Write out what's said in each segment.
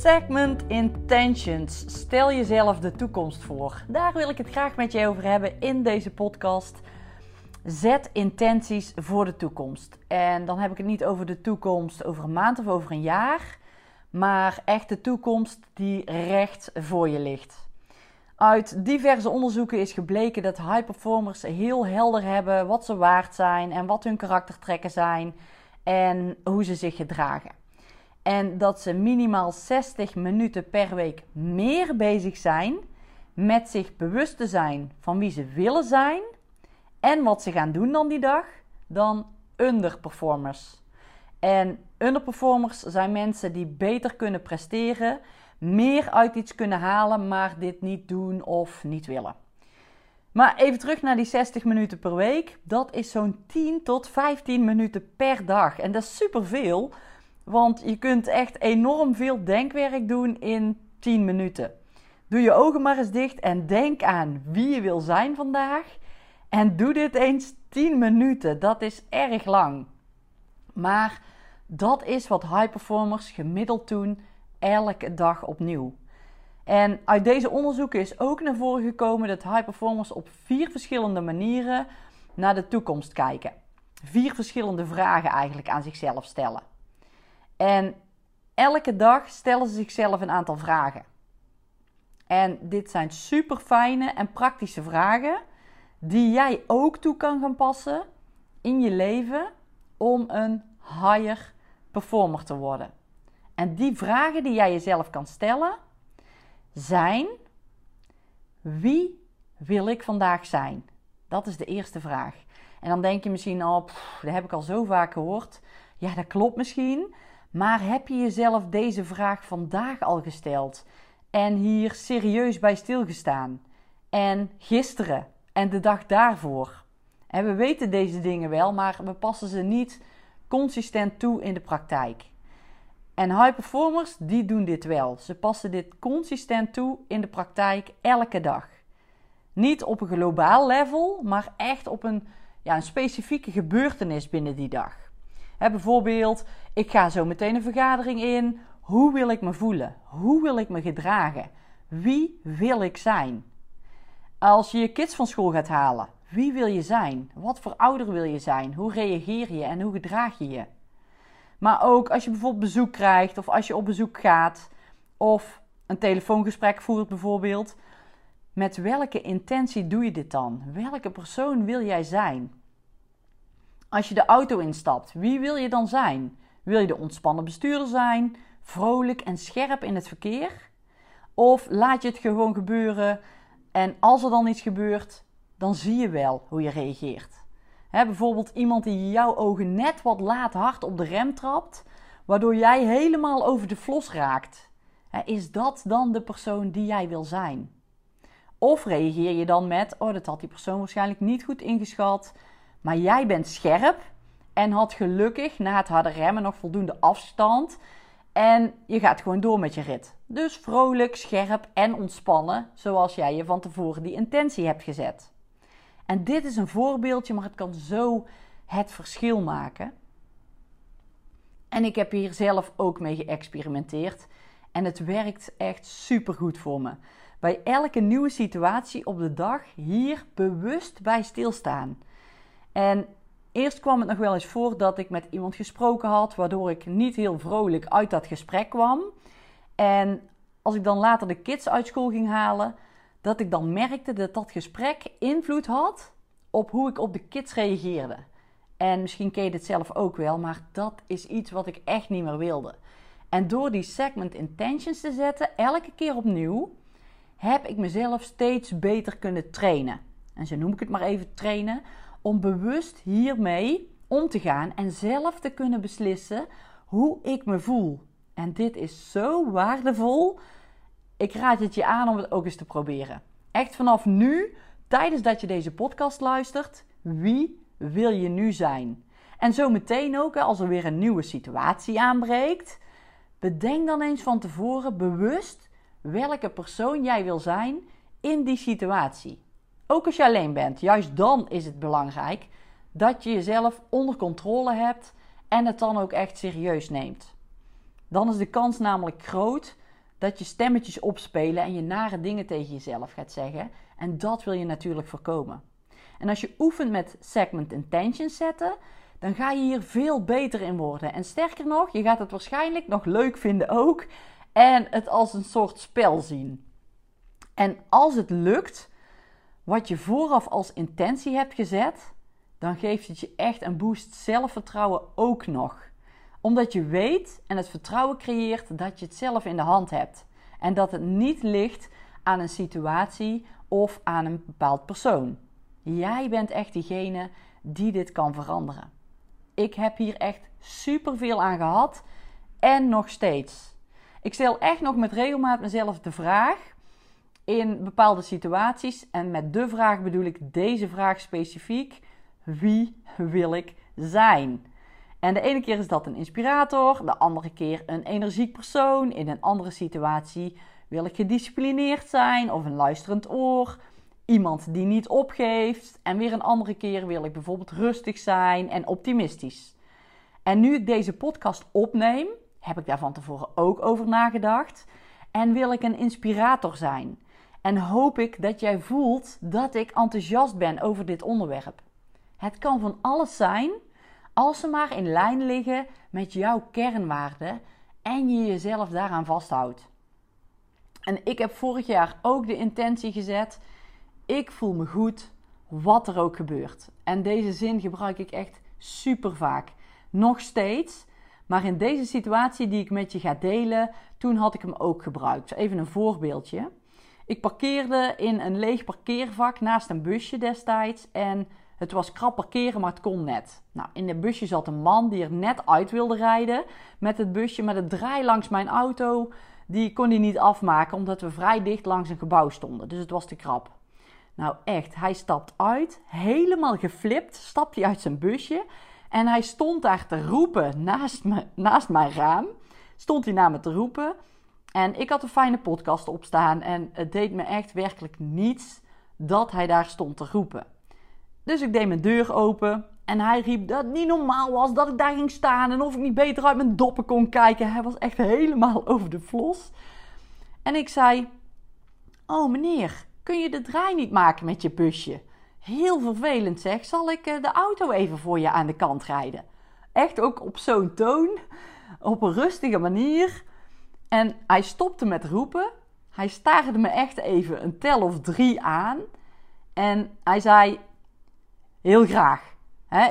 Segment Intentions. Stel jezelf de toekomst voor. Daar wil ik het graag met je over hebben in deze podcast. Zet intenties voor de toekomst. En dan heb ik het niet over de toekomst over een maand of over een jaar, maar echt de toekomst die recht voor je ligt. Uit diverse onderzoeken is gebleken dat high performers heel helder hebben wat ze waard zijn en wat hun karaktertrekken zijn en hoe ze zich gedragen. En dat ze minimaal 60 minuten per week meer bezig zijn met zich bewust te zijn van wie ze willen zijn en wat ze gaan doen dan die dag, dan underperformers. En underperformers zijn mensen die beter kunnen presteren, meer uit iets kunnen halen, maar dit niet doen of niet willen. Maar even terug naar die 60 minuten per week. Dat is zo'n 10 tot 15 minuten per dag. En dat is superveel, want je kunt echt enorm veel denkwerk doen in 10 minuten. Doe je ogen maar eens dicht en denk aan wie je wil zijn vandaag. En doe dit eens 10 minuten. Dat is erg lang. Maar dat is wat high performers gemiddeld doen elke dag opnieuw. En uit deze onderzoeken is ook naar voren gekomen dat high performers op vier verschillende manieren naar de toekomst kijken. Vier verschillende vragen eigenlijk aan zichzelf stellen. En elke dag stellen ze zichzelf een aantal vragen. En dit zijn super fijne en praktische vragen die jij ook toe kan gaan passen in je leven om een higher performer te worden. En die vragen die jij jezelf kan stellen zijn: wie wil ik vandaag zijn? Dat is de eerste vraag. En dan denk je misschien al, dat heb ik al zo vaak gehoord. Ja, dat klopt misschien. Maar heb je jezelf deze vraag vandaag al gesteld? En hier serieus bij stilgestaan? En gisteren en de dag daarvoor? En we weten deze dingen wel, maar we passen ze niet consistent toe in de praktijk. En high performers, die doen dit wel. Ze passen dit consistent toe in de praktijk elke dag. Niet op een globaal level, maar echt op een, ja, een specifieke gebeurtenis binnen die dag. Bijvoorbeeld, ik ga zo meteen een vergadering in. Hoe wil ik me voelen? Hoe wil ik me gedragen? Wie wil ik zijn? Als je je kids van school gaat halen, wie wil je zijn? Wat voor ouder wil je zijn? Hoe reageer je en hoe gedraag je je? Maar ook als je bijvoorbeeld bezoek krijgt of als je op bezoek gaat of een telefoongesprek voert bijvoorbeeld. Met welke intentie doe je dit dan? Welke persoon wil jij zijn? Als je de auto instapt, wie wil je dan zijn? Wil je de ontspannen bestuurder zijn, vrolijk en scherp in het verkeer? Of laat je het gewoon gebeuren en als er dan iets gebeurt, dan zie je wel hoe je reageert? bijvoorbeeld iemand die jouw ogen net wat laat hard op de rem trapt, waardoor jij helemaal over de flos raakt. is dat dan de persoon die jij wil zijn? Of reageer je dan met: Oh, dat had die persoon waarschijnlijk niet goed ingeschat, maar jij bent scherp en had gelukkig na het harde remmen nog voldoende afstand. En je gaat gewoon door met je rit. Dus vrolijk, scherp en ontspannen, zoals jij je van tevoren die intentie hebt gezet. En dit is een voorbeeldje, maar het kan zo het verschil maken. En ik heb hier zelf ook mee geëxperimenteerd. En het werkt echt super goed voor me. Bij elke nieuwe situatie op de dag hier bewust bij stilstaan. En eerst kwam het nog wel eens voor dat ik met iemand gesproken had, waardoor ik niet heel vrolijk uit dat gesprek kwam. En als ik dan later de kids uit school ging halen, dat ik dan merkte dat dat gesprek invloed had op hoe ik op de kids reageerde. En misschien ken je dit zelf ook wel, maar dat is iets wat ik echt niet meer wilde. En door die segment intentions te zetten, elke keer opnieuw, heb ik mezelf steeds beter kunnen trainen. En zo noem ik het maar even trainen, om bewust hiermee om te gaan en zelf te kunnen beslissen hoe ik me voel. En dit is zo waardevol. Ik raad het je aan om het ook eens te proberen. Echt vanaf nu, tijdens dat je deze podcast luistert, wie wil je nu zijn? En zo meteen ook, als er weer een nieuwe situatie aanbreekt, bedenk dan eens van tevoren bewust welke persoon jij wil zijn in die situatie. Ook als je alleen bent, juist dan is het belangrijk dat je jezelf onder controle hebt en het dan ook echt serieus neemt. Dan is de kans namelijk groot dat je stemmetjes opspelen en je nare dingen tegen jezelf gaat zeggen. En dat wil je natuurlijk voorkomen. En als je oefent met segment intentions zetten, dan ga je hier veel beter in worden. En sterker nog, je gaat het waarschijnlijk nog leuk vinden ook. En het als een soort spel zien. En als het lukt, wat je vooraf als intentie hebt gezet, dan geeft het je echt een boost zelfvertrouwen ook nog. Omdat je weet en het vertrouwen creëert dat je het zelf in de hand hebt. En dat het niet ligt aan een situatie of aan een bepaald persoon. Jij bent echt diegene die dit kan veranderen. Ik heb hier echt superveel aan gehad en nog steeds. Ik stel echt nog met regelmaat mezelf de vraag in bepaalde situaties. En met de vraag bedoel ik deze vraag specifiek: wie wil ik zijn? En de ene keer is dat een inspirator, de andere keer een energiek persoon. In een andere situatie wil ik gedisciplineerd zijn of een luisterend oor. Iemand die niet opgeeft. En weer een andere keer wil ik bijvoorbeeld rustig zijn en optimistisch. En nu ik deze podcast opneem, heb ik daar van tevoren ook over nagedacht. En wil ik een inspirator zijn. En hoop ik dat jij voelt dat ik enthousiast ben over dit onderwerp. Het kan van alles zijn, als ze maar in lijn liggen met jouw kernwaarden en je jezelf daaraan vasthoudt. En ik heb vorig jaar ook de intentie gezet: ik voel me goed, wat er ook gebeurt. En deze zin gebruik ik echt super vaak. Nog steeds. Maar in deze situatie die ik met je ga delen, toen had ik hem ook gebruikt. Even een voorbeeldje. Ik parkeerde in een leeg parkeervak naast een busje destijds. En het was krap parkeren, maar het kon net. Nou, in het busje zat een man die er net uit wilde rijden met het busje. Maar het draai langs mijn auto, die kon hij niet afmaken omdat we vrij dicht langs een gebouw stonden. Dus het was te krap. Nou echt, hij stapt uit, helemaal geflipt, stapt hij uit zijn busje. En hij stond daar te roepen naast, me, naast mijn raam. Stond hij naar me te roepen. En ik had een fijne podcast opstaan en het deed me echt werkelijk niets dat hij daar stond te roepen. Dus ik deed mijn deur open en hij riep dat het niet normaal was dat ik daar ging staan en of ik niet beter uit mijn doppen kon kijken. Hij was echt helemaal over de flos. En ik zei: Oh meneer, kun je de draai niet maken met je busje? Heel vervelend zeg, zal ik eh, de auto even voor je aan de kant rijden? Echt ook op zo'n toon, op een rustige manier. En hij stopte met roepen. Hij staarde me echt even een tel of drie aan. En hij zei: Heel graag.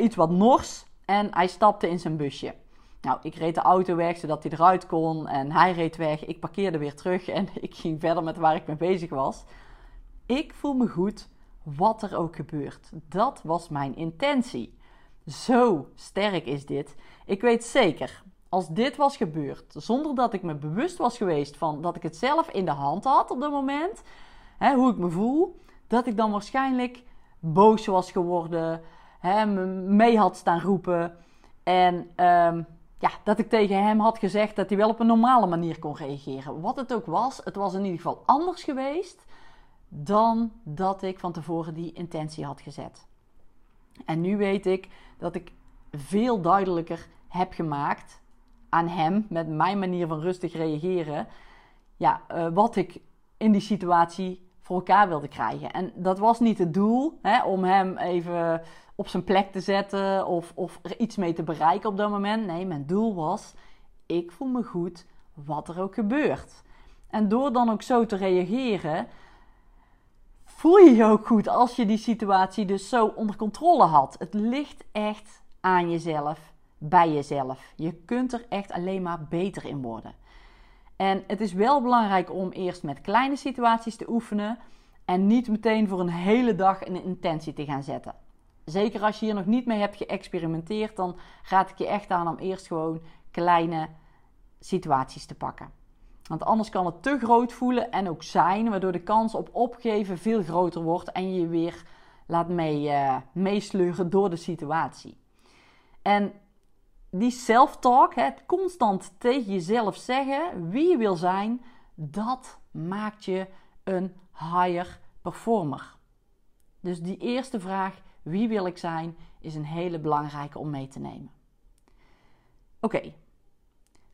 Iets wat nors. En hij stapte in zijn busje. Nou, ik reed de auto weg zodat hij eruit kon. En hij reed weg. Ik parkeerde weer terug en ik ging verder met waar ik mee bezig was. Ik voel me goed, wat er ook gebeurt. Dat was mijn intentie. Zo sterk is dit. Ik weet zeker, als dit was gebeurd, zonder dat ik me bewust was geweest van dat ik het zelf in de hand had op dat moment, hè, hoe ik me voel, dat ik dan waarschijnlijk boos was geworden, hè, mee had staan roepen en ehm, ja, dat ik tegen hem had gezegd dat hij wel op een normale manier kon reageren. Wat het ook was, het was in ieder geval anders geweest dan dat ik van tevoren die intentie had gezet. En nu weet ik dat ik veel duidelijker heb gemaakt aan hem met mijn manier van rustig reageren. Ja, uh, wat ik in die situatie voor elkaar wilde krijgen. En dat was niet het doel hè, om hem even op zijn plek te zetten of, of er iets mee te bereiken op dat moment. Nee, mijn doel was: ik voel me goed, wat er ook gebeurt. En door dan ook zo te reageren, voel je je ook goed als je die situatie dus zo onder controle had. Het ligt echt aan jezelf, bij jezelf. Je kunt er echt alleen maar beter in worden. En het is wel belangrijk om eerst met kleine situaties te oefenen en niet meteen voor een hele dag een intentie te gaan zetten. Zeker als je hier nog niet mee hebt geëxperimenteerd, dan raad ik je echt aan om eerst gewoon kleine situaties te pakken. Want anders kan het te groot voelen en ook zijn, waardoor de kans op opgeven veel groter wordt en je je weer laat mee, uh, meesleuren door de situatie. En die self-talk, het constant tegen jezelf zeggen wie je wil zijn, dat maakt je een higher performer. Dus die eerste vraag, wie wil ik zijn, is een hele belangrijke om mee te nemen. Oké,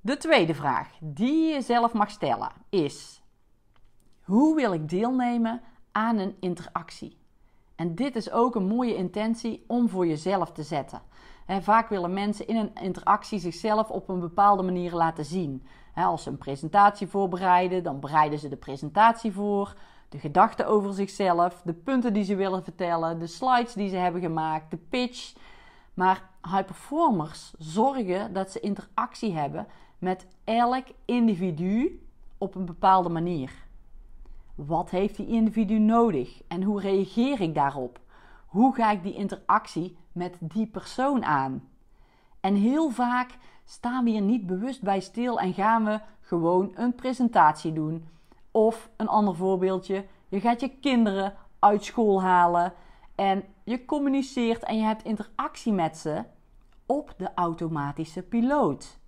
De tweede vraag die je zelf mag stellen is: hoe wil ik deelnemen aan een interactie? En dit is ook een mooie intentie om voor jezelf te zetten. Vaak willen mensen in een interactie zichzelf op een bepaalde manier laten zien. als ze een presentatie voorbereiden, dan bereiden ze de presentatie voor, de gedachten over zichzelf, de punten die ze willen vertellen, de slides die ze hebben gemaakt, de pitch. Maar high performers zorgen dat ze interactie hebben met elk individu op een bepaalde manier. Wat heeft die individu nodig en hoe reageer ik daarop? Hoe ga ik die interactie met die persoon aan? En heel vaak staan we hier niet bewust bij stil en gaan we gewoon een presentatie doen. Of een ander voorbeeldje, je gaat je kinderen uit school halen en je communiceert en je hebt interactie met ze op de automatische piloot.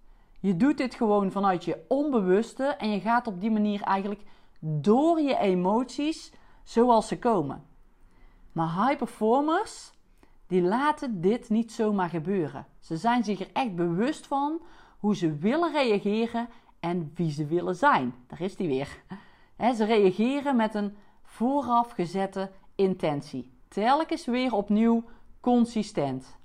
Je doet dit gewoon vanuit je onbewuste en je gaat op die manier eigenlijk door je emoties zoals ze komen. Maar high performers, die laten dit niet zomaar gebeuren. Ze zijn zich er echt bewust van hoe ze willen reageren en wie ze willen zijn. Daar is die weer. ze reageren met een vooraf gezette intentie. Telkens weer opnieuw consistent.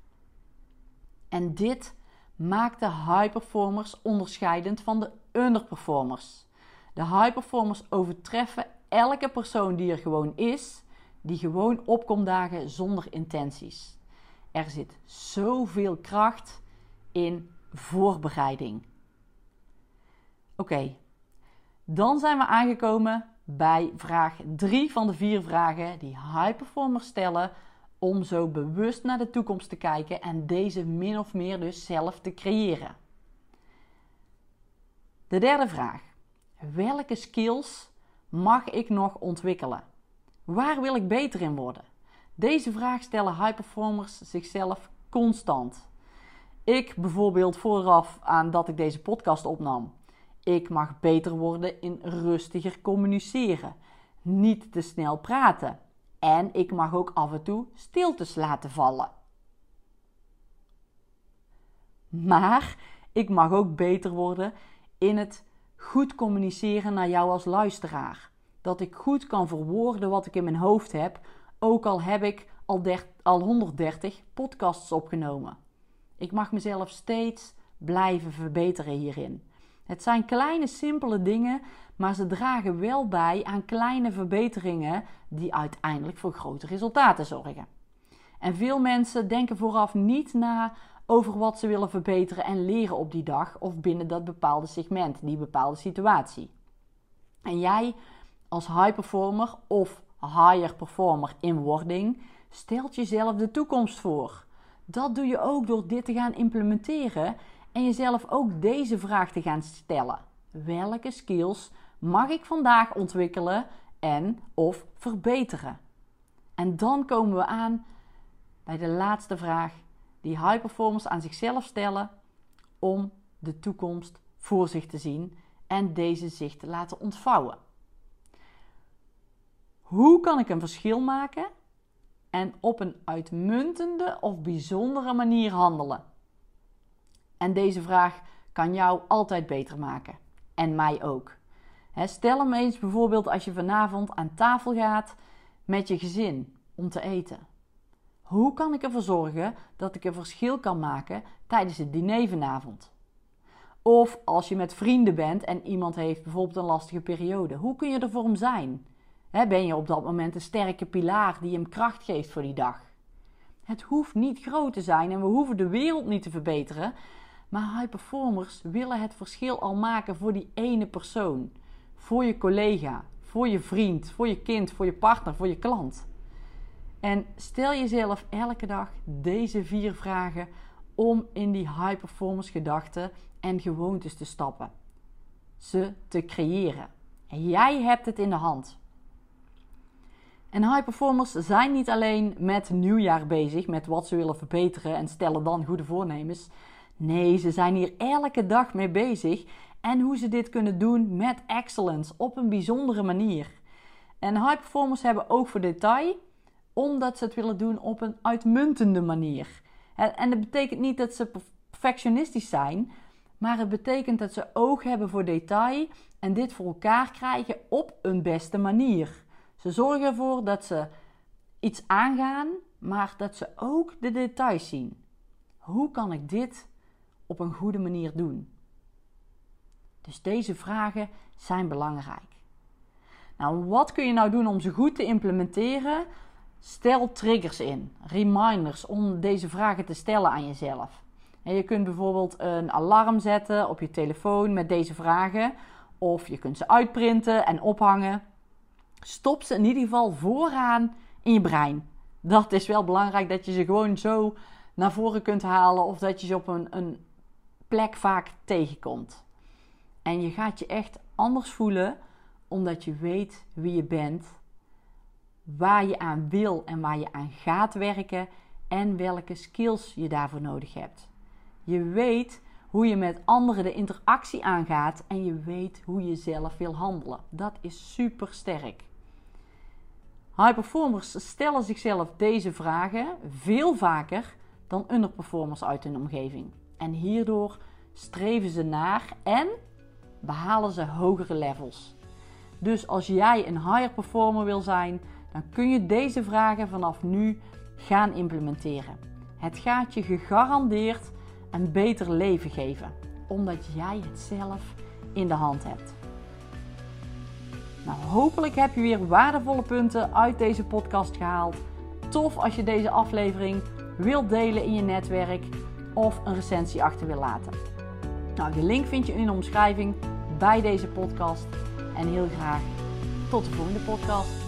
En dit maakt de high performers onderscheidend van de underperformers. De high performers overtreffen elke persoon die er gewoon is, die gewoon opkomt dagen zonder intenties. Er zit zoveel kracht in voorbereiding. Oké, dan zijn we aangekomen bij vraag 3 van de vier vragen die high performers stellen om zo bewust naar de toekomst te kijken en deze min of meer dus zelf te creëren. De derde vraag. Welke skills mag ik nog ontwikkelen? Waar wil ik beter in worden? Deze vraag stellen high performers zichzelf constant. Ik bijvoorbeeld vooraf aan dat ik deze podcast opnam. Ik mag beter worden in rustiger communiceren, niet te snel praten en ik mag ook af en toe stiltes laten vallen. Maar ik mag ook beter worden in het goed communiceren naar jou als luisteraar. Dat ik goed kan verwoorden wat ik in mijn hoofd heb, ook al heb ik al, al 130 podcasts opgenomen. Ik mag mezelf steeds blijven verbeteren hierin. Het zijn kleine, simpele dingen, maar ze dragen wel bij aan kleine verbeteringen die uiteindelijk voor grote resultaten zorgen. En veel mensen denken vooraf niet na over wat ze willen verbeteren en leren op die dag of binnen dat bepaalde segment, die bepaalde situatie. En jij als high performer of higher performer in wording stelt jezelf de toekomst voor. Dat doe je ook door dit te gaan implementeren en jezelf ook deze vraag te gaan stellen: welke skills mag ik vandaag ontwikkelen en of verbeteren? En dan komen we aan bij de laatste vraag die high performers aan zichzelf stellen om de toekomst voor zich te zien en deze zich te laten ontvouwen. Hoe kan ik een verschil maken en op een uitmuntende of bijzondere manier handelen? En deze vraag kan jou altijd beter maken. En mij ook. stel hem eens bijvoorbeeld als je vanavond aan tafel gaat met je gezin om te eten. Hoe kan ik ervoor zorgen dat ik een verschil kan maken tijdens het diner vanavond? Of als je met vrienden bent en iemand heeft bijvoorbeeld een lastige periode, hoe kun je er voor hem zijn? Ben je op dat moment een sterke pilaar die hem kracht geeft voor die dag? Het hoeft niet groot te zijn en we hoeven de wereld niet te verbeteren, maar high performers willen het verschil al maken voor die ene persoon. Voor je collega, voor je vriend, voor je kind, voor je partner, voor je klant. En stel jezelf elke dag deze vier vragen om in die high performance gedachten en gewoontes te stappen. Ze te creëren. En jij hebt het in de hand. En high performers zijn niet alleen met nieuwjaar bezig, met wat ze willen verbeteren en stellen dan goede voornemens. Nee, ze zijn hier elke dag mee bezig en hoe ze dit kunnen doen met excellence op een bijzondere manier. En high performers hebben oog voor detail, omdat ze het willen doen op een uitmuntende manier. En dat betekent niet dat ze perfectionistisch zijn, Maar het betekent dat ze oog hebben voor detail en dit voor elkaar krijgen op een beste manier. Ze zorgen ervoor dat ze iets aangaan, maar dat ze ook de details zien. Hoe kan ik dit op een goede manier doen? Dus deze vragen zijn belangrijk. Nou, wat kun je nou doen om ze goed te implementeren? Stel triggers in, reminders om deze vragen te stellen aan jezelf. En je kunt bijvoorbeeld een alarm zetten op je telefoon met deze vragen, of je kunt ze uitprinten en ophangen. Stop ze in ieder geval vooraan in je brein. Dat is wel belangrijk dat je ze gewoon zo naar voren kunt halen of dat je ze op een, een plek vaak tegenkomt. En je gaat je echt anders voelen omdat je weet wie je bent, waar je aan wil en waar je aan gaat werken en welke skills je daarvoor nodig hebt. Je weet hoe je met anderen de interactie aangaat en je weet hoe je zelf wil handelen. Dat is super sterk. High performers stellen zichzelf deze vragen veel vaker dan underperformers uit hun omgeving. En hierdoor streven ze naar en behalen ze hogere levels. Dus als jij een higher performer wil zijn, dan kun je deze vragen vanaf nu gaan implementeren. Het gaat je gegarandeerd een beter leven geven, omdat jij het zelf in de hand hebt. Nou, hopelijk heb je weer waardevolle punten uit deze podcast gehaald. Tof als je deze aflevering wilt delen in je netwerk of een recensie achter wil laten. Nou, de link vind je in de omschrijving bij deze podcast. En heel graag tot de volgende podcast.